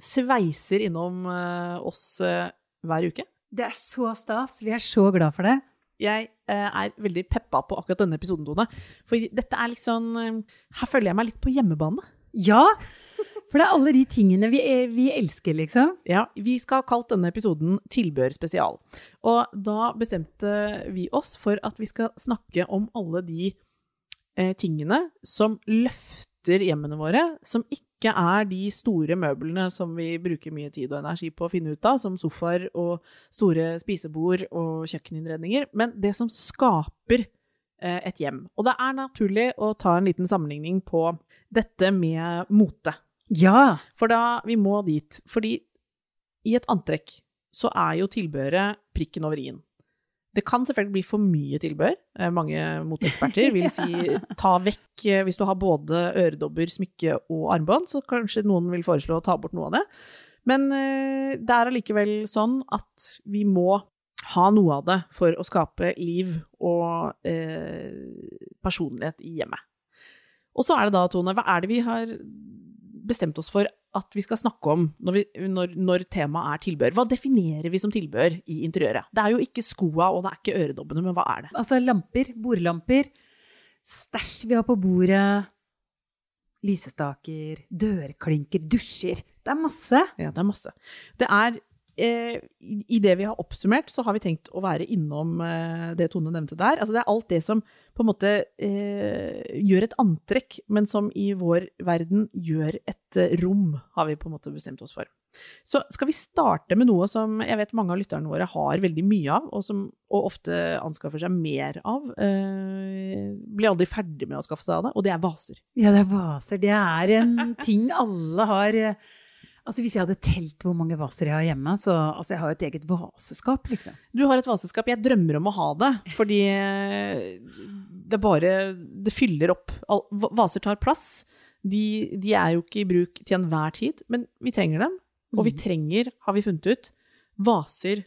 sveiser innom eh, oss eh, hver uke. Det er så stas. Vi er så glad for det. Jeg eh, er veldig peppa på akkurat denne episoden, Tone. For dette er litt sånn Her føler jeg meg litt på hjemmebane. Ja, for det er alle de tingene vi, vi elsker, liksom. Ja, Vi skal ha kalt denne episoden Tilbør spesial. Og da bestemte vi oss for at vi skal snakke om alle de tingene som løfter hjemmene våre, som ikke er de store møblene som vi bruker mye tid og energi på å finne ut av, som sofaer og store spisebord og kjøkkeninnredninger, men det som skaper eh, et hjem. Og det er naturlig å ta en liten sammenligning på dette med mote. Ja. For da vi må dit. Fordi i et antrekk så er jo tilbehøret prikken over i-en. Det kan selvfølgelig bli for mye tilbehør. Eh, Mange moteeksperter vil si ta vekk eh, Hvis du har både øredobber, smykke og armbånd, så kanskje noen vil foreslå å ta bort noe av det. Men eh, det er allikevel sånn at vi må ha noe av det for å skape liv og eh, personlighet i hjemmet. Og så er det da, Tone, hva er det vi har bestemt oss for at vi skal snakke om når, vi, når, når temaet er tilbehør? Hva definerer vi som tilbehør i interiøret? Det er jo ikke skoa og det er ikke øredobbene, men hva er det? Altså lamper, bordlamper, stæsj vi har på bordet, lysestaker, dørklinker, dusjer. Det er masse. Ja, det er masse. Det er eh, i, det vi har oppsummert, så har vi tenkt å være innom eh, det Tone nevnte der. Altså det er alt det som på en måte eh, gjør et antrekk, men som i vår verden gjør et eh, rom, har vi på en måte bestemt oss for. Så skal vi starte med noe som jeg vet mange av lytterne våre har veldig mye av, og som og ofte anskaffer seg mer av. Eh, blir aldri ferdig med å skaffe seg av det, og det er vaser. Ja, det er vaser. Det er en ting alle har Altså Hvis jeg hadde telt hvor mange vaser jeg har hjemme, så altså jeg har jo et eget vaseskap, liksom. Du har et vaseskap. Jeg drømmer om å ha det, fordi eh, det bare Det fyller opp. Vaser tar plass. De, de er jo ikke i bruk til enhver tid, men vi trenger dem. Og vi trenger, har vi funnet ut, vaser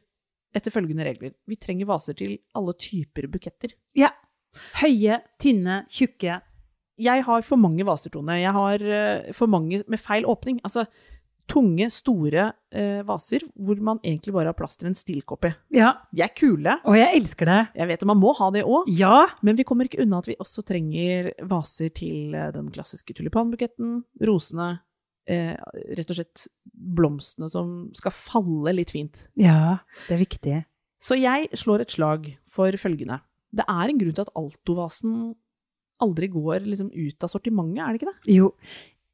etter følgende regler. Vi trenger vaser til alle typer buketter. Ja. Høye, tynne, tjukke. Jeg har for mange vaser, Tone. Jeg har eh, for mange med feil åpning. Altså tunge, store eh, vaser hvor man egentlig bare har plass til en stillkopp i. Ja. De er kule. Og jeg elsker det. Jeg vet at man må ha det òg. Ja. Men vi kommer ikke unna at vi også trenger vaser til eh, den klassiske tulipanbuketten, rosene, eh, rett og slett blomstene som skal falle litt fint. Ja, det er viktig. Så jeg slår et slag for følgende. Det er en grunn til at altovasen aldri går liksom ut av sortimentet, er det ikke det? Jo,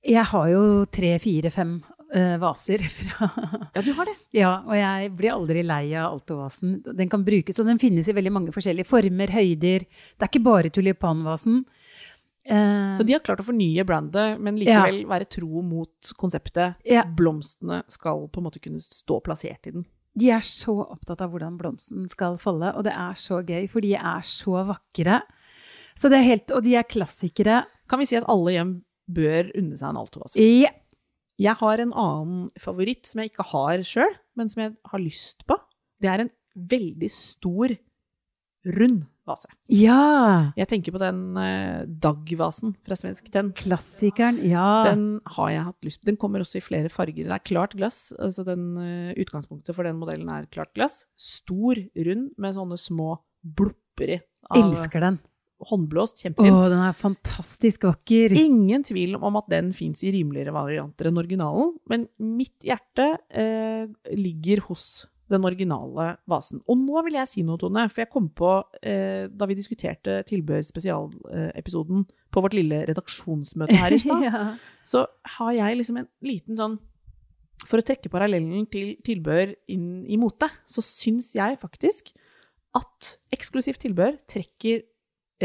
jeg har jo tre, fire, fem eh, vaser fra Ja, du har det. Ja, og jeg blir aldri lei av altovasen. Den kan brukes, og den finnes i veldig mange forskjellige former, høyder. Det er ikke bare tulipanvasen. Uh, Så de har klart å fornye brandet, men likevel være tro mot konseptet. Ja. Blomstene skal på en måte kunne stå plassert i den. de er så opptatt av hvordan blomsten skal falle, og det er så gøy, for de er så vakre. Så det er helt, og de er klassikere. Kan vi si at alle hjem bør unne seg en altovase? Ja. Jeg har en annen favoritt som jeg ikke har sjøl, men som jeg har lyst på. Det er en veldig stor, rund vase. ja. Jeg tenker på den eh, Dag-vasen fra Svensk Tenn. Klassikeren, ja. Den har jeg hatt lyst på. Den kommer også i flere farger. Det er klart glass. altså den, eh, Utgangspunktet for den modellen er klart glass. Stor, rund, med sånne små blopper i. av Elsker den. Håndblåst. Å, Kjempefin. den er fantastisk vakker. Ingen tvil om at den fins i rimeligere varianter enn originalen, men mitt hjerte eh, ligger hos den originale vasen. Og nå vil jeg si noe, Tone, for jeg kom på, eh, da vi diskuterte tilbehør-spesialepisoden på vårt lille redaksjonsmøte her i stad, ja. så har jeg liksom en liten sånn for å trekke parallellen til tilbehør inn i mote, så syns jeg faktisk at eksklusivt tilbehør trekker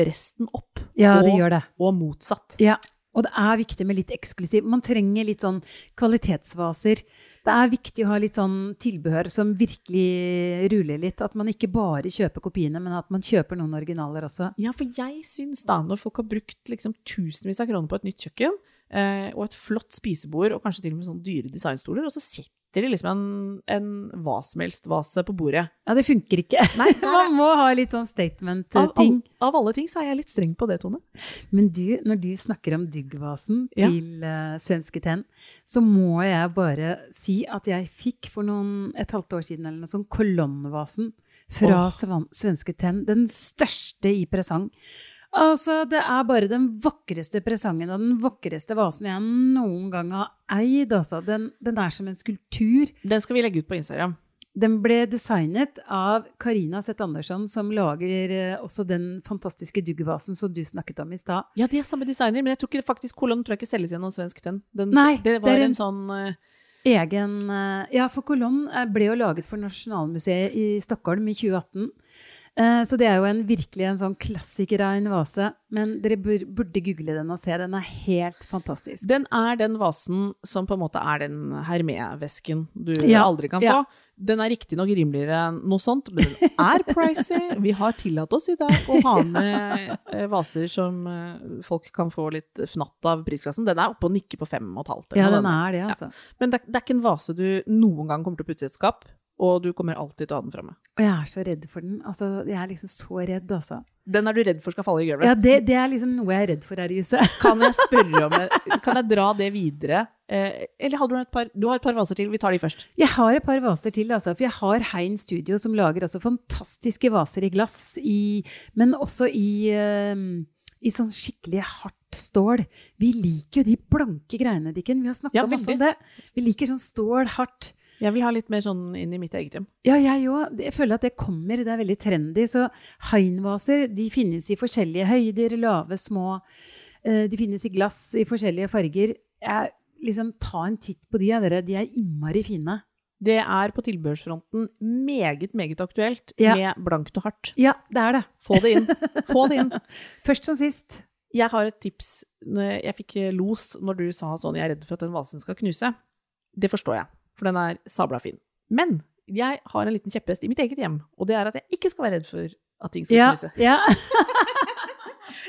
resten opp, Ja, det og, gjør det. og motsatt. Ja, og det er viktig med litt eksklusiv. Man trenger litt sånn kvalitetsvaser. Det er viktig å ha litt sånn tilbehør som virkelig ruller litt. At man ikke bare kjøper kopiene, men at man kjøper noen originaler også. Ja, for jeg syns da, når folk har brukt liksom tusenvis av kroner på et nytt kjøkken, eh, og et flott spisebord, og kanskje til og med sånne dyre designstoler, og så setter de liksom en, en hva som helst vase på bordet. Ja, det funker ikke. Nei, man må ha litt sånn statement-ting. Av, av alle ting så er jeg litt streng på det, Tone. Men du, når du snakker om duggvasen Ja. til uh, Svenske Tenn, så må jeg bare si at jeg fikk for noen, et halvt år siden eller noe sånn kolonnevasen fra oh. Svenske Tenn. Den største i presang. Altså, det er bare den vakreste presangen og den vakreste vasen jeg noen gang har eid. Altså. Den, den er som en skulptur. Den skal vi legge ut på Instagram. Den ble designet av Karina Seth Andersson, som lager eh, også den fantastiske duggvasen som du snakket om i stad. Ja, de er samme designer, men jeg tror ikke faktisk Kolon tror jeg ikke selges gjennom Svensk den. Den- Nei, det var det en, en- sånn eh, egen eh, Ja, for Kolonn eh, ble jo laget for Nasjonalmuseet i Stockholm i 2018. Eh, Så det er jo en, virkelig en sånn klassiker av en vase. Men dere burde google den og se. Den er helt fantastisk. Den er den vasen som på en måte er den Hermé-vesken du Ja, aldri kan ja. få. Den er riktignok rimeligere enn noe sånt, men den er pricy. Vi har tillatt oss i dag å ha med eh, vaser som eh, folk kan få litt fnatt av prisklassen. Den er oppe og nikker på fem og et halvt. Ja, den er det, altså. Men det, er- det er ikke en vase du noen gang kommer til å putte i et skap, og du kommer alltid til å ha den framme. Og jeg er så redd for den. Altså, jeg er liksom så redd, altså. Den er du redd for skal falle i gulvet. Ja, det, det er liksom noe jeg er redd for her i huset. Kan jeg spørre om Kan jeg dra det videre? Eh, eller hadde du et par Du har et par vaser til, vi tar de først. Jeg har et par vaser til, altså, for jeg har Hein Studio som lager altså fantastiske vaser i glass, i, men også i, eh, i sånn skikkelig hardt stål. Vi liker jo de blanke greiene, Dikken. Vi har snakket Ja, masse om det. Vi liker sånn stål, hardt. Jeg vil ha litt mer sånn inn i mitt eget hjem. Ja, jeg òg. Jeg føler at det kommer. Det er veldig trendy. Så Hein-vaser de finnes i forskjellige høyder, lave, små. Eh, De finnes i glass i forskjellige farger. Jeg, liksom, ta en titt på de av dere. De er innmari fine. Det er på tilbehørsfronten meget, meget aktuelt Ja. med blankt og hardt. Ja, det er det. Få det inn. Få det inn. Først som sist. Jeg har et tips. Jeg fikk los når du sa sånn 'jeg er redd for at den vasen skal knuse'. Det forstår jeg, for den er sabla fin. Men jeg har en liten kjepphest i mitt eget hjem, og det er at jeg ikke skal være redd for at ting skal Ja, knuse. ja.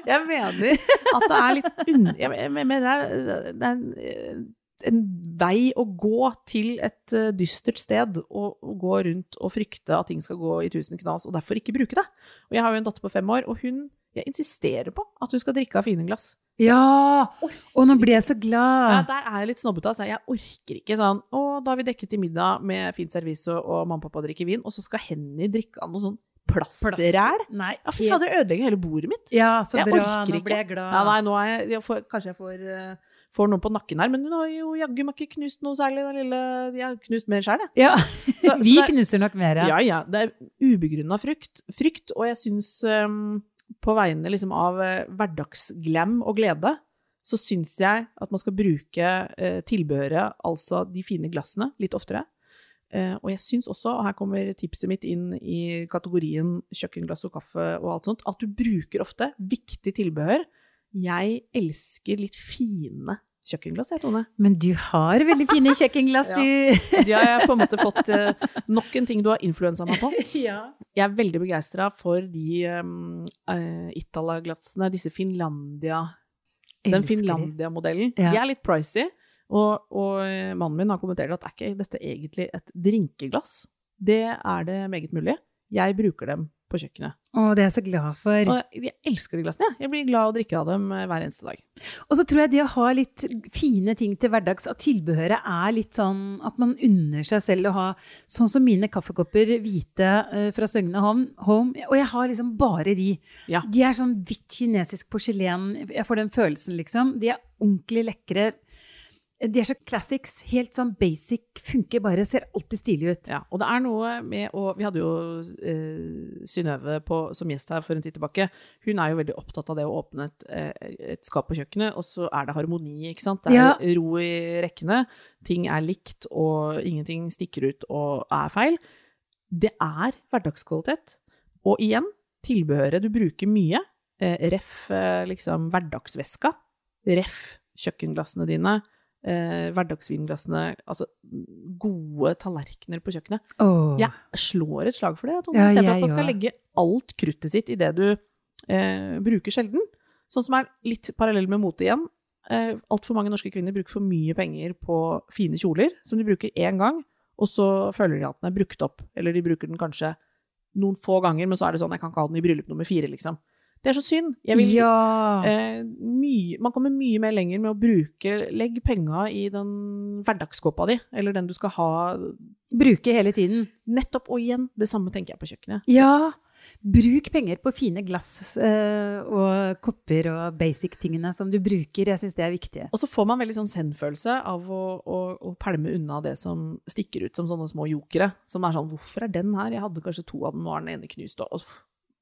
Jeg mener at det er litt unn... Jeg mener det er, det er en, en vei å gå til et eh, dystert sted og, og gå rundt og frykte at ting skal gå i tusen knas, og derfor ikke bruke det. Og jeg har jo en datter på fem år, og hun jeg insisterer på at hun skal drikke av fine glass. Ja! Og nå ble jeg så glad. Ja, der er jeg litt snobbete. Altså. Jeg orker ikke sånn Å, da har vi dekket til middag med fint servis, og, mamma og pappa drikker vin, og så skal Henny drikke av noe sånn plastræl? Nei. Ja, fy fader, det ødelegger hele bordet mitt. Ja, så Jeg bra. orker Nå ikke. ble jeg glad. Ja, nei, nå er jeg, jeg får, Kanskje jeg får, uh, får noen på nakken her, men hun har jo jaggu meg ikke knust noe særlig, den lille Jeg har knust mer sjøl, jeg. Ja. Så- Vi så det- knuser nok mer. Ja ja, det er ubegrunna frykt, frykt, og jeg syns um, på vegne liksom av uh, hverdagsglam og glede, så syns jeg at man skal bruke eh, tilbehøret, altså de fine glassene, litt oftere. Eh, og jeg syns også, og her kommer tipset mitt inn i kategorien kjøkkenglass og kaffe og alt sånt, at du bruker ofte viktig tilbehør. Jeg elsker litt fine kjøkkenglass, jeg, Tone. Men du har veldig fine kjøkkenglass, Ja. du. De har jeg på en måte fått uh, nok en ting du har influensa meg på. ja. Jeg er veldig begeistra for de um, uh, Itala-glassene, disse Finlandia Den. Finlandia-modellen. Ja. De er litt pricy, og, og eh, mannen min har kommentert at er ikke dette egentlig et drinkeglass? Det er det meget mulig. Jeg bruker dem på kjøkkenet. Å, det er jeg så glad for. Og jeg elsker de glassene. jeg. Jeg blir glad av å drikke av dem eh, hver eneste dag. Og så tror jeg det å ha litt fine ting til hverdags, at tilbehøret er litt sånn at man unner seg selv å ha sånn som mine kaffekopper hvite eh, fra Søgne Home. Og jeg har liksom bare de. Ja. De er sånn hvitt kinesisk porselen. Jeg får den følelsen, liksom. De er ordentlig lekre. De er så classics. Helt sånn basic. Funker bare. Ser alltid stilig ut. Ja, og det er noe med å Vi hadde jo eh, Synnøve som gjest her for en tid tilbake. Hun er jo veldig opptatt av det å åpne et, eh, et skap på kjøkkenet, og så er det harmoni, ikke sant. Det er Ja. ro i rekkene. Ting er likt, og ingenting stikker ut og er feil. Det er hverdagskvalitet. Og igjen, tilbehøret du bruker mye. Eh, ref eh, liksom hverdagsveska. Ref kjøkkenglassene dine. Eh, hverdagsvinglassene. Altså gode tallerkener på kjøkkenet. Oh. Jeg slår et slag for det. Tone. Ja, I stedet for at man skal legge alt kruttet sitt i det du eh, bruker sjelden. Sånn som er litt parallell med mote igjen. Eh, Altfor mange norske kvinner bruker for mye penger på fine kjoler, som de bruker én gang, og så føler de at den er brukt opp. Eller de bruker den kanskje noen få ganger, men så er det sånn jeg kan ikke ha den i bryllup nummer fire, liksom. Det er så synd. Jeg vil, Ja. eh, mye, man kommer mye mer lenger med å bruke Legg penga i den hverdagskåpa di, eller den du skal ha Bruke hele tiden. Nettopp, og igjen, det samme tenker jeg på kjøkkenet. Ja. Bruk penger på fine glass eh, og kopper og basic-tingene som du bruker. Jeg syns det er viktig. Og så får man veldig sånn zen-følelse av å, å, å pælme unna det som stikker ut som sånne små jokere. Som er sånn 'Hvorfor er den her? Jeg hadde kanskje to av den, nå er den ene knust.' Og,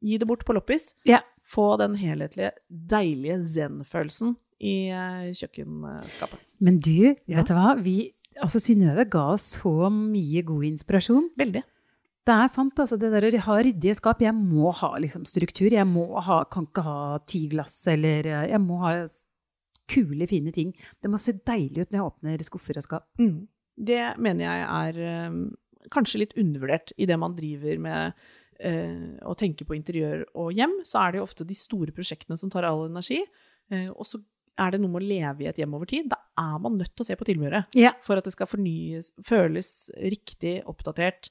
gi det bort på loppis. Ja. Få den helhetlige, deilige zen-følelsen i eh, kjøkkenskapet. Men du, Ja. vet du hva? Vi, altså Synnøve ga oss så mye god inspirasjon. Veldig. Det er sant, altså. Det der å ha ryddige skap. Jeg må ha liksom, struktur. Jeg må ha, kan ikke ha ti glass, eller eh, Jeg må ha kule, fine ting. Det må se deilig ut når jeg åpner skuffer og skap. Mm. Det mener jeg er um, kanskje litt undervurdert i det man driver med å tenke på interiør og hjem. Så er det jo ofte de store prosjektene som tar all energi. eh, og så er det noe med å leve i et hjem over tid. Da er man nødt til å se på tilbehøret Ja. for at det skal fornyes, føles riktig, oppdatert.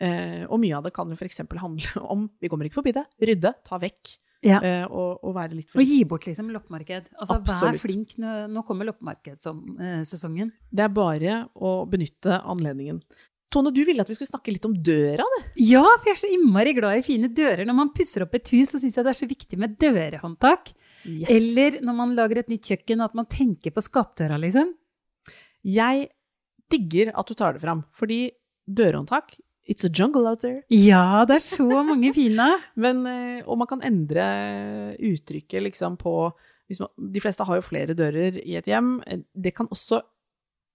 Eh, og mye av det kan jo f.eks. handle om, vi kommer ikke forbi det, rydde, ta vekk, ja. eh, og, og være litt Og gi bort liksom loppemarked. Altså, vær flink. Nå, nå kommer loppemarkedssesongen. Det er bare å benytte anledningen. Tone, du ville at vi skulle snakke litt om døra, det. Ja, for jeg er så innmari glad i fine dører. Når man pusser opp et hus, så syns jeg det er så viktig med dørhåndtak. Yes. Eller når man lager et nytt kjøkken, at man tenker på skapdøra, liksom. Jeg digger at du tar det fram, fordi dørhåndtak It's a jungle out there. Ja, det er så mange fine. Men, eh, og man kan endre uttrykket liksom på hvis man, De fleste har jo flere dører i et hjem. Eh, Det kan også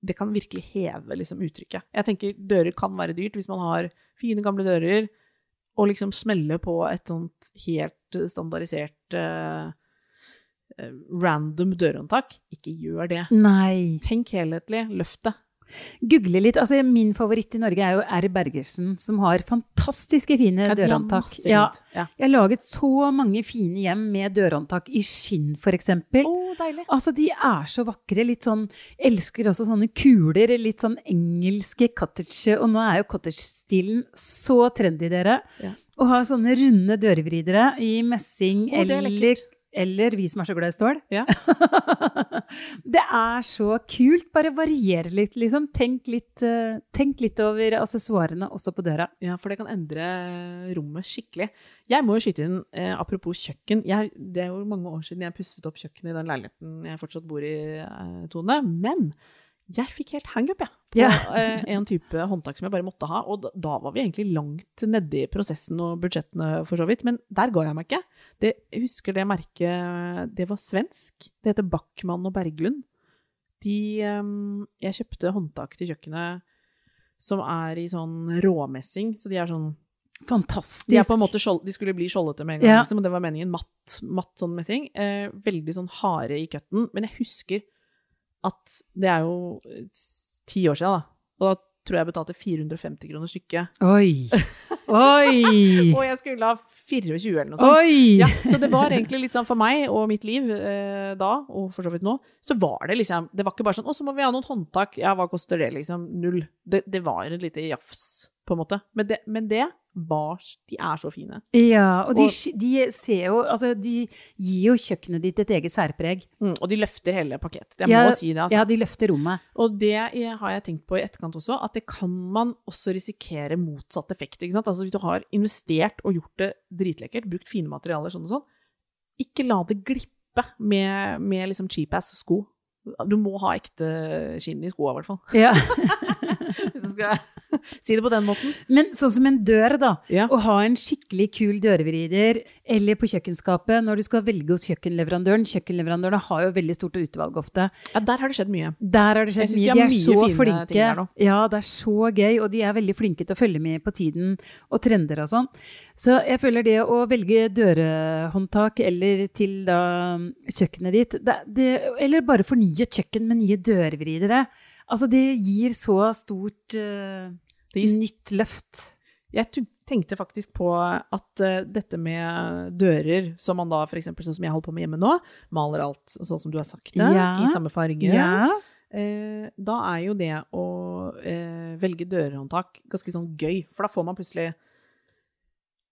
det kan virkelig heve liksom, uttrykket. Jeg tenker dører kan være dyrt hvis man har fine, gamle dører, og liksom smelle på et sånt helt standardisert uh, random dørhåndtak. Ikke gjør det. Nei. Tenk helhetlig, løft det. Google litt. Altså, min favoritt i Norge er jo R. Bergersen, som har fantastiske fine Ja, dørhåndtak. Ja. Ja. jeg har laget så mange fine hjem med dørhåndtak i skinn, f.eks. Oh, deilig. Altså, de er så vakre. Litt sånn Elsker også sånne kuler. Litt sånn engelske cottage. Og nå er jo cottage-stilen så trendy, dere. Ja. Å ha sånne runde dørvridere i messing er eller. Eller vi som er så glad i stål. Ja. det er så kult. Bare variere litt, liksom. Tenk litt, eh, tenk litt over assessoarene også på døra. Ja, for det kan endre rommet skikkelig. Jeg må jo skyte inn, eh, apropos kjøkken jeg, Det er jo mange år siden jeg pusset opp kjøkkenet i den leiligheten jeg fortsatt bor i, eh, Tone. Men jeg fikk helt hangup, jeg, på eh, en type håndtak som jeg bare måtte ha. Og da, da var vi egentlig langt nedi prosessen og budsjettene, for så vidt. Men der ga jeg meg ikke. Det, jeg husker det merket Det var svensk. Det heter Backman og Berglund. De eh, Jeg kjøpte håndtak til kjøkkenet som er i sånn råmessing. Så de er sånn Fantastisk. de, måte de skulle bli skjoldete med en gang, Ja. liksom, og det var meningen. Matt, matt sånn messing. Eh, veldig sånn harde i cutten. Men jeg husker at det er jo eh, ti år siden, da. Og da tror jeg jeg betalte 450 kroner stykket. Oi! Oi! Og jeg skulle ha 24 eller noe sånt. Oi! Ja, så det var egentlig litt sånn for meg og mitt liv eh, da, og for så vidt nå, så var det liksom Det var ikke bare sånn 'Å, så må vi ha noen håndtak'. Ja, hva koster det, liksom? Null. Det, det var et lite jafs, på en måte. Men det, men det var De er så fine. Ja, og de, Og- de ser jo Altså, de gir jo kjøkkenet ditt et eget særpreg. Mm, og de løfter hele pakket. Jeg Ja, må si det, altså. Ja, de løfter rommet. Og det har jeg tenkt på i etterkant også, at det kan man også risikere motsatt effekt. Ikke sant? Altså hvis du har investert og gjort det dritlekkert, brukt fine materialer sånn og sånn, ikke la det glippe med, med liksom cheap ass sko. Du må ha ekte skinn i skoa, i hvert fall. Ja. Hvis du skal si det på den måten. Men sånn som en dør, da. Ja. Å ha en skikkelig kul dørvrider, eller på kjøkkenskapet når du skal velge hos kjøkkenleverandøren. Kjøkkenleverandørene har jo veldig stort utvalg ofte. Ja, der har det skjedd mye. Der har det skjedd mye. de er mye så fine ting flinke. der nå. Ja, det er så gøy, og de er veldig flinke til å følge med på tiden og trender og sånn. Så jeg føler det å velge dørhåndtak eller til da kjøkkenet ditt, det, det, eller bare fornye kjøkken med nye dørvridere, altså det gir så stort gir nytt løft. Jeg tenkte faktisk på at uh, dette med dører, som man da f.eks. sånn som jeg holder på med hjemme nå, maler alt sånn som du har sagt det, Ja. i samme farge. Ja. Eh, da er jo det å eh, velge dørhåndtak ganske sånn gøy, for da får man plutselig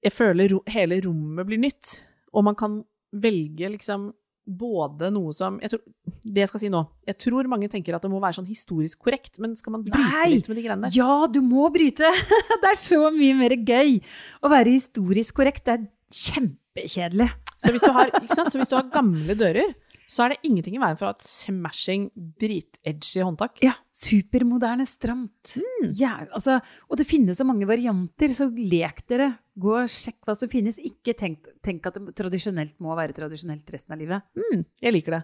Jeg føler ro hele rommet blir nytt, og man kan velge liksom både noe som jeg tror, Det jeg skal si nå Jeg tror mange tenker at det må være sånn historisk korrekt, men skal man bryte Nei! litt med de greiene der? Ja, du må bryte! Det er så mye mer gøy å være historisk korrekt. Det er kjempekjedelig. Så hvis, du har, så hvis du har gamle dører, så er det ingenting i veien for å ha et smashing, dritedgy håndtak. Ja, supermoderne, stramt. Ja, altså, og det finnes så mange varianter, så lek dere. Gå og sjekk hva som finnes. Ikke tenk, tenk at det tradisjonelt må være tradisjonelt resten av livet. Mm, jeg liker det.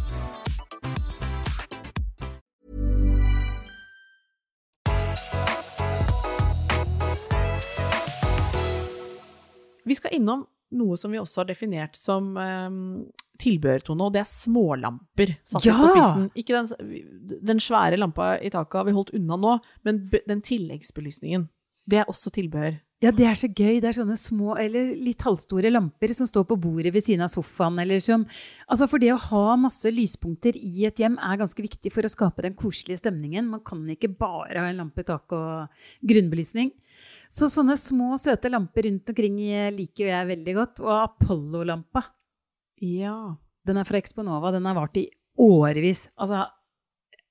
Vi skal innom noe som vi også har definert som um, tilbehørtone, og det er smålamper. Satt ja! på spissen. Ikke den, den svære lampa i taket har vi holdt unna nå, men den tilleggsbelysningen. Det er også tilbehør. Ja, det er så gøy. Det er sånne små eller litt halvstore lamper som står på bordet ved siden av sofaen. Eller som, altså for det å ha masse lyspunkter i et hjem er ganske viktig for å skape den koselige stemningen. Man kan ikke bare ha en lampe i taket og grunnbelysning. Så sånne små, søte lamper rundt omkring eh, liker jeg veldig godt. Og Apollo-lampa, Ja. den er fra Exponova. Den har vart i årevis. Altså,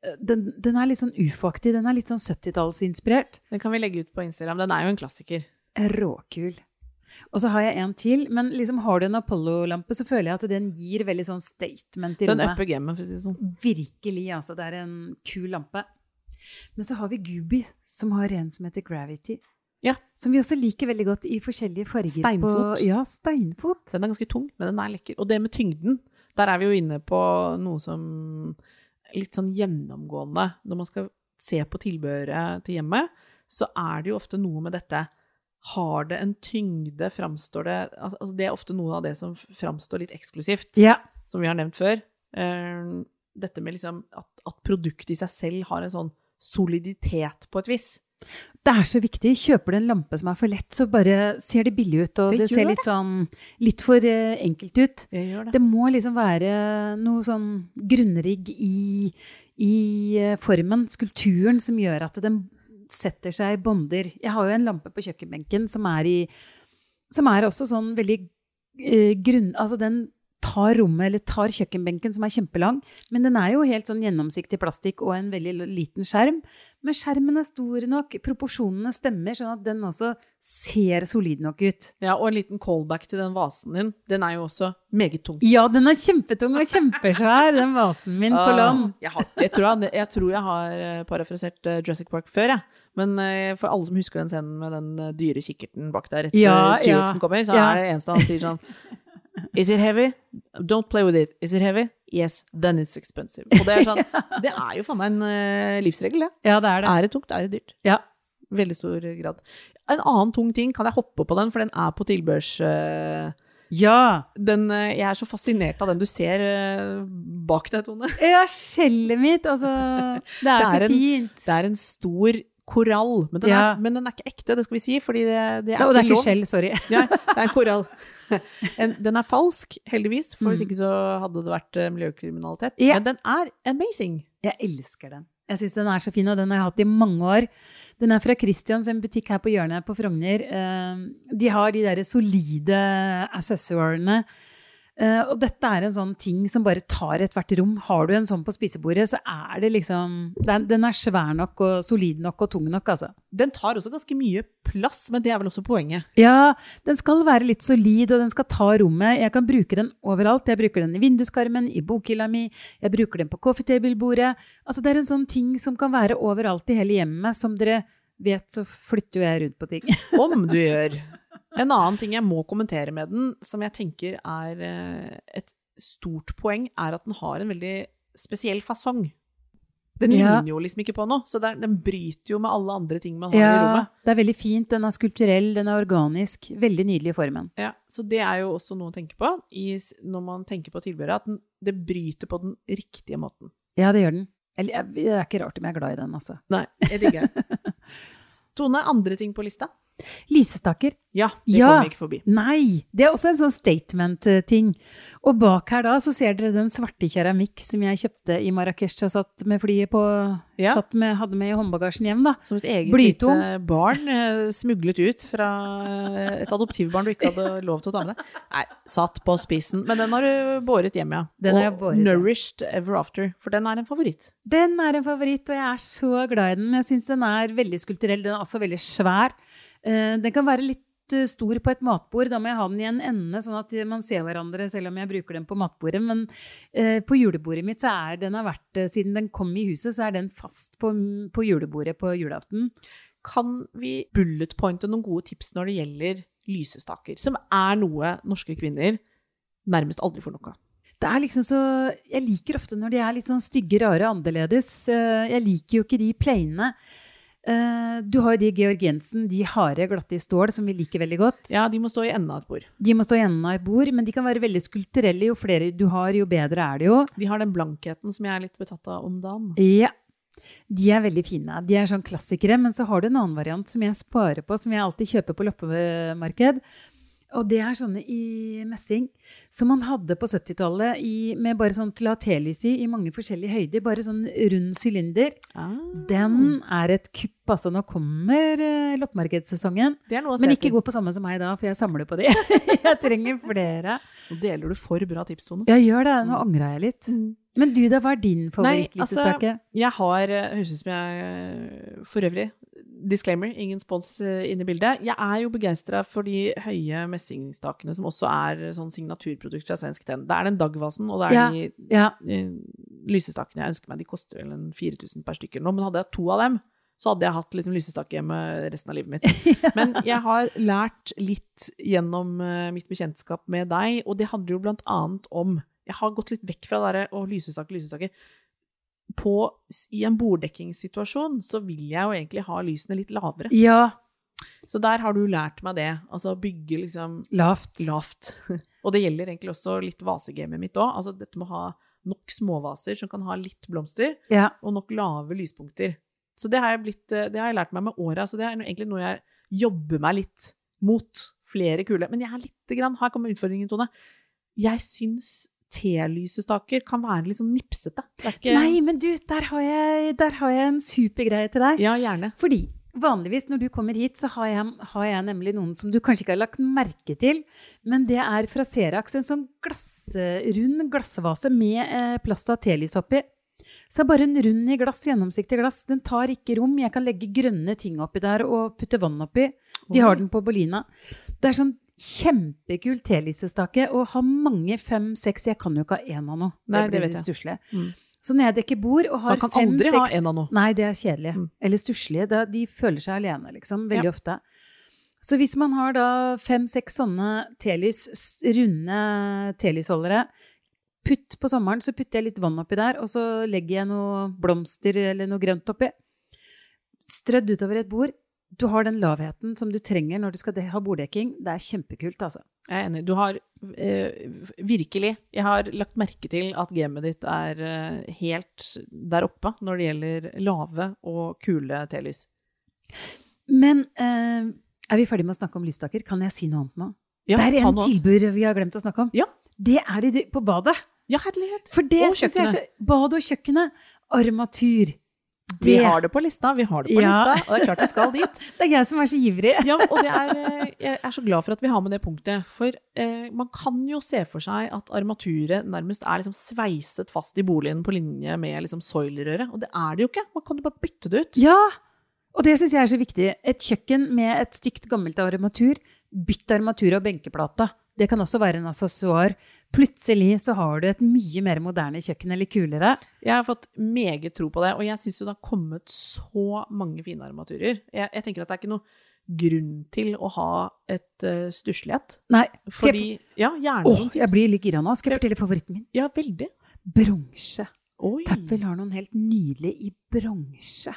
eh, den, den er litt sånn ufo-aktig. Den er litt sånn 70-tallsinspirert. Den kan vi legge ut på Instagram. Den er jo en klassiker. Råkul. Og så har jeg en til, men liksom har du en Apollo-lampe, så føler jeg at den gir veldig sånn statement i Den rommet. upper gamet, for å si det sånn. Virkelig, altså. Det er en kul lampe. Men så har vi Gooby, som har en som heter Gravity. Ja. Som vi også liker veldig godt i forskjellige farger. Steinfot. På, ja, steinfot. Den er ganske tung, men den er lekker. Og det med tyngden, der er vi jo inne på noe som litt sånn gjennomgående. Når man skal se på tilbehøret til hjemmet, så er det jo ofte noe med dette Har det en tyngde, framstår det Altså det er ofte noe av det som framstår litt eksklusivt, Ja. som vi har nevnt før. Eh, Dette med liksom at, at produktet i seg selv har en sånn soliditet på et vis. Det er så viktig. Kjøper du en lampe som er for lett, så bare ser det billig ut, og Det det, ser litt sånn litt for eh, enkelt ut. Det, det. Det må liksom være noe sånn grunnrigg i, i eh, formen, skulpturen, som gjør at den setter seg i bånder. Jeg har jo en lampe på kjøkkenbenken som er i Som er også sånn veldig eh, grunn... Altså den tar rommet, eller tar kjøkkenbenken, som er kjempelang. Men den er jo helt sånn gjennomsiktig plastikk og en veldig liten skjerm. Men skjermen er stor nok, proporsjonene stemmer, sånn at den også ser solid nok ut. Ja, og en liten callback til den vasen din. Den er jo også meget tung. Ja, den er kjempetung og kjempesvær, den vasen min på Ah, land. Jeg, har, jeg, tror jeg, jeg tror jeg har eh, parafrasert eh, Jurassic Park før, jeg. Men eh, for alle som husker den scenen med den dyre kikkerten bak der rett Ja, T-rexen ja, kommer, så er det eneste han sier sånn Is it heavy? Don't play with it. Is it heavy? Yes, then it's expensive. Og det er sånn Det er jo faen meg en uh, livsregel, det. Ja, det er det. Er det tungt, er det dyrt. Ja. Veldig stor grad. En annen tung ting, kan jeg hoppe på den, for den er på tilbørs... Uh, Ja. den, eh, jeg er så fascinert av den du ser bak deg, Tone. Ja, skjellet mitt, altså. Det er, Det er så en- fint. Det er en stor korall. Men den, Ja. er, men den er ikke ekte, det skal vi si, fordi det, det er Og det er ikke lov. skjell, sorry. Ja, det er en korall. En, den er falsk, heldigvis, for hvis Mm. ikke så hadde det vært eh, miljøkriminalitet. Ja. Men den er amazing. Jeg elsker den. Jeg syns den er så fin, og den har jeg hatt i mange år. Den er fra Christians, en butikk her på hjørnet på Frogner. Eh, De har de derre solide accessoirene. Eh, Og dette er en sånn ting som bare tar ethvert rom. Har du en sånn på spisebordet, så er det liksom Den den er svær nok og solid nok og tung nok, altså. Den tar også ganske mye plass, men det er vel også poenget. Ja, den skal være litt solid, og den skal ta rommet. Jeg kan bruke den overalt. Jeg bruker den i vinduskarmen, i bokhylla mi, jeg bruker den på coffee table-bordet. Altså, det er en sånn ting som kan være overalt i hele hjemmet. Som dere vet, så flytter jo jeg rundt på ting. Om du gjør. En annen ting jeg må kommentere med den, som jeg tenker er eh, et stort poeng, er at den har en veldig spesiell fasong. Den Ja. ligner jo liksom ikke på noe, så den bryter jo med alle andre ting man har i Ja, rommet. det er veldig fint. Den er skulpturell, den er organisk. Veldig nydelig i formen. Ja, så det er jo også noe å tenke på i, når man tenker på tilbehøret, at den, det bryter på den riktige måten. Ja, det gjør den. Eller, det er ikke rart om jeg er glad i den, altså. Nei, jeg digger den. Tone, andre ting på lista? Lysestaker. Ja, det Ja. kommer vi ikke forbi. Nei, det er også en sånn statement-ting. Og bak her da, så ser dere den svarte keramikk som jeg kjøpte i Marrakech og satt med flyet på, Ja. satt med, hadde med i håndbagasjen hjem da. Som et eget lite barn eh, smuglet ut fra eh, et adoptivbarn du ikke hadde lov til å ta med deg. Nei, satt på spisen. Men den har du båret hjem, ja. Den har jeg Og båret. Nourished Ever After, for den er en favoritt. Den er en favoritt, og jeg er så glad i den. Jeg synes den er veldig skulpturell. Den er også veldig svær. Eh, Den kan være litt eh, stor på et matbord. Da må jeg ha den i en ende, sånn at man ser hverandre selv om jeg bruker den på matbordet. Men eh, på julebordet mitt så er den har vært, siden den kom i huset, så er den fast på, på julebordet på julaften. Kan vi bullet pointe noen gode tips når det gjelder lysestaker, som er noe norske kvinner nærmest aldri får nok av? Det er liksom så Jeg liker ofte når de er litt sånn stygge, rare, annerledes. Jeg liker jo ikke de plaine. Eh, Du har jo de Georg Jensen, de harde, glatte i stål, som vi liker veldig godt. Ja, de må stå i enden av et bord. De må stå i enden av et bord, men de kan være veldig skulpturelle. Jo flere du har, jo bedre er det jo. De har den blankheten som jeg er litt betatt av om dagen. Ja. De er veldig fine. De er sånn klassikere, men så har du en annen variant som jeg sparer på, som jeg alltid kjøper på loppemarked. Og det er sånne i messing som man hadde på 70-tallet med bare sånn til å ha telys i, i mange forskjellige høyder. Bare sånn rund sylinder. Ah, Den er et kupp, altså. Nå kommer uh, loppemarkedssesongen. Men ikke gå på samme som meg da, for jeg samler på de. jeg trenger flere. Nå deler du for bra tips, Tone. Jeg gjør det. Nå angrer jeg litt. Men du, da, hva er din favorittlysestake? Altså, Jeg har eh, Høres ut som jeg eh, For øvrig, disclaimer, ingen spons eh, inne i bildet. Jeg er jo begeistra for de høye messingstakene som også er sånn signaturprodukt fra Svensk Tenn. Det er den Dagvasen, og det er Ja. de ja. eh, lysestakene jeg ønsker meg. De koster vel en 4000 per stykke eller noe, men hadde jeg to av dem, så hadde jeg hatt liksom lysestake hjemme resten av livet mitt. Men jeg har lært litt gjennom eh, mitt bekjentskap med deg, og det handler jo blant annet om Jeg har gått litt vekk fra det derre å lysestake, lysestake. På, I en borddekkingssituasjon så vil jeg jo egentlig ha lysene litt lavere. ja. Så der har du lært meg det. Altså bygge liksom Lavt. lavt. Og det gjelder egentlig også litt vasegamet mitt òg. Altså dette med å ha nok småvaser som kan ha litt blomster, Ja. og nok lave lyspunkter. Så det har jeg, blitt, det har jeg lært meg med åra. Så det er egentlig noe jeg jobber meg litt mot. Flere kule. Men jeg er litt grann, her kommer utfordringen, Tone. Jeg syns telysestaker kan være litt sånn nipsete. Er ikke Nei, men du, der har jeg, der har jeg en supergreie til deg. Ja, gjerne. Fordi vanligvis når du kommer hit, så har jeg, har jeg nemlig noen som du kanskje ikke har lagt merke til. Men det er fra Serax, en sånn glassrund glassvase med eh, plast av telys oppi. Så bare en rund i glass, gjennomsiktig glass. Den tar ikke rom. Jeg kan legge grønne ting oppi der og putte vann oppi. De har den på Bolina. Det er sånn kjempekul telysestake og har mange fem-seks Jeg kan jo ikke ha én av noe. Nei, det blir litt stusslig. Mm. Så når jeg dekker bord og har Man kan fem, aldri ha seks av noe. Nei, det er kjedelig. Mm. Eller stusslige. De føler seg alene, liksom. Veldig Ja. ofte. Så hvis man har da fem-seks sånne telys, runde telysholdere Putt på sommeren, så putter jeg litt vann oppi der, og så legger jeg noe blomster eller noe grønt oppi. Strødd utover et bord. Du har den lavheten som du trenger når du skal ha borddekking. Det er kjempekult, altså. Jeg er enig. Du har eh, virkelig Jeg har lagt merke til at gamet ditt er eh, helt der oppe når det gjelder lave og kule telys. Men eh, er vi ferdige med å snakke om lysstaker? Kan jeg si noe annet nå? Ja, det er en tilbud vi har glemt å snakke om. Ja. Det er på badet. Ja, herlighet. For det Og kjøkkenet. Bad og kjøkkenet. Armatur. Vi har det på lista, vi har det på Ja. lista, og det er klart vi skal dit. Det er jeg som er så ivrig. Ja, og det er, eh, jeg er så glad for at vi har med det punktet. For eh, man kan jo se for seg at armaturet nærmest er liksom sveiset fast i boligen på linje med liksom soilerøret, Og det er det jo ikke. Man kan jo bare bytte det ut. Ja! Og det syns jeg er så viktig. Et kjøkken med et stygt, gammelt armatur. Bytt armatur og benkeplata. Det kan også være en accessoar. Plutselig så har du et mye mer moderne kjøkken, eller kulere. Jeg har fått meget tro på det, og jeg syns det har kommet så mange fine armaturer. Jeg, jeg tenker at det er ikke noe grunn til å ha et uh, stusslighet. Nei, Fordi jeg, Ja, gjerne Åh, noen tips. jeg blir litt gira nå. Skal jeg fortelle favoritten min? Ja, veldig. Bronse. Tappel har noen helt nydelige i bronse.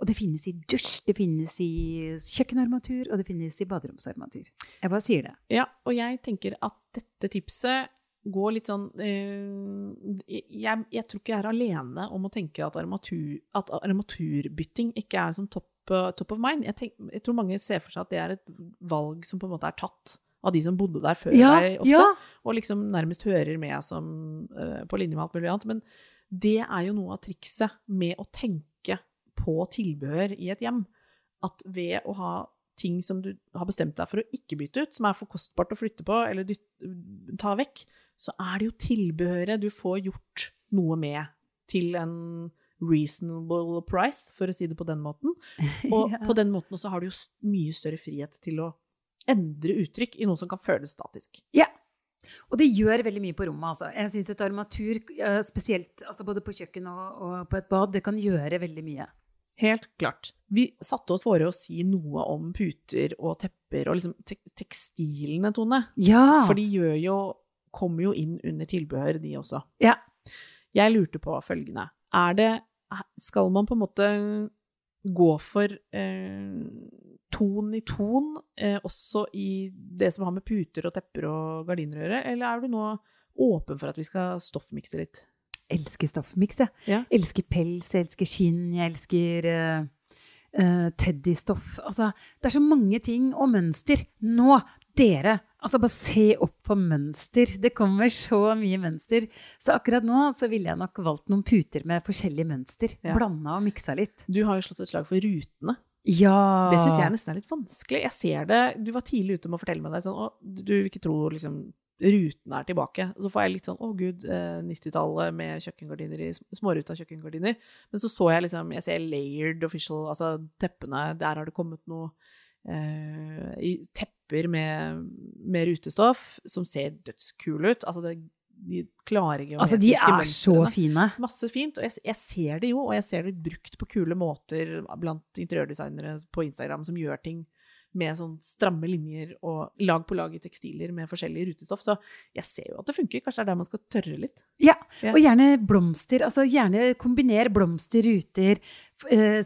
Og det finnes i dusj, det finnes i kjøkkenarmatur, og det finnes i baderomsarmatur. Jeg bare sier det. Ja, og jeg tenker at dette tipset går litt sånn eh, jeg, jeg tror ikke jeg er alene om å tenke at, armatur, at armaturbytting ikke er som top, eh, top of mind. Jeg, tenk, jeg tror mange ser for seg at det er et valg som på en måte er tatt av de som bodde der før Ja, deg ofte, ja. og liksom nærmest hører med som eh, på linje med alt mulig annet. Men det er jo noe av trikset med å tenke på tilbehør i et hjem. At ved å ha ting som du har bestemt deg for å ikke bytte ut, som er for kostbart å flytte på eller dytte, ta vekk, så er det jo tilbehøret du får gjort noe med til en reasonable price, for å si det på den måten. Og Ja. på den måten også har du jo mye større frihet til å endre uttrykk i noe som kan føles statisk. Ja. Og det gjør veldig mye på rommet. Altså. Jeg syns et armatur, eh, spesielt altså både på kjøkken og, og på et bad, det kan gjøre veldig mye. Helt klart. Vi satte oss fore å si noe om puter og tepper og liksom te tekstilene, Tone. Ja! For de gjør jo, kommer jo inn under tilbehør, de også. Ja. Jeg lurte på følgende. Er det Skal man på en måte gå for eh, ton i ton, eh, også i det som har med puter og tepper og gardiner å gjøre, eller er du nå åpen for at vi skal stoffmikse litt? elsker stoffmiks, jeg. Ja. Elsker pels, jeg elsker skinn, jeg elsker uh, teddystoff. Altså, det er så mange ting og mønster. Nå, dere, altså bare se opp på mønster. Det kommer så mye mønster. Så akkurat nå så ville jeg nok valgt noen puter med forskjellige mønster. Ja. Blanda og miksa litt. Du har jo slått et slag for rutene. Ja! Det syns jeg nesten er litt vanskelig. Jeg ser det, Du var tidlig ute med å fortelle meg det. Sånn, du vil ikke tro liksom, rutene er tilbake. Så får jeg litt sånn å gud, eh, 90-tallet med kjøkkengardiner i småruta kjøkkengardiner. Men så så jeg liksom Jeg ser layered official, altså teppene. Der har det kommet noe eh, i tepper med, med rutestoff som ser dødskule ut. Altså det, de klare geometriske Altså, de er så fine. Masse fint, og jeg, jeg ser det jo, og jeg ser det brukt på kule måter blant interiørdesignere på Instagram som gjør ting med sånn stramme linjer og lag på lag i tekstiler med forskjellig rutestoff. Så jeg ser jo at det funker. Kanskje det er der man skal tørre litt. Ja, og gjerne blomster. Altså gjerne kombiner blomster, ruter, eh,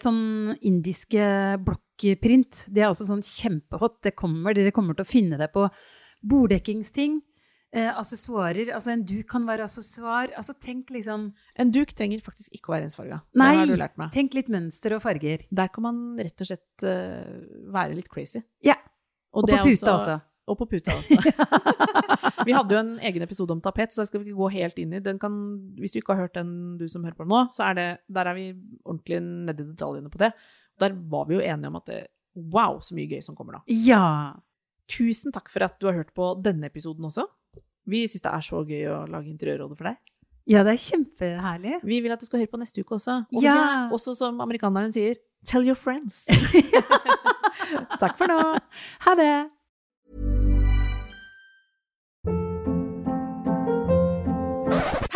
sånn indiske blokkprint. Det er også sånn kjempehot. Det kommer, dere kommer til å finne det på borddekkingsting. Eh, Accessoarer. Altså en duk kan være accessoar. Altså tenk liksom En duk trenger faktisk ikke å være ensfarga. Det Nei! har du lært meg. Tenk litt mønster og farger. Der kan man rett og slett uh, være litt crazy. Ja. Og og på puta puta også. Og på puta også. vi hadde jo en egen episode om tapet, så det skal vi ikke gå helt inn i. Den kan, hvis du ikke har hørt den, du som hører på nå, så er det, der er vi ordentlig nedi detaljene på det. Der var vi jo enige om at det, wow, så mye gøy som kommer nå. Ja. Tusen takk for at du har hørt på denne episoden også. Vi syns det er så gøy å lage interiørrådet for deg. Ja, det er kjempeherlig. Vi vil at du skal høre på neste uke også. Og Ja. det, også som amerikaneren sier, tell your friends. takk for nå. Ha det!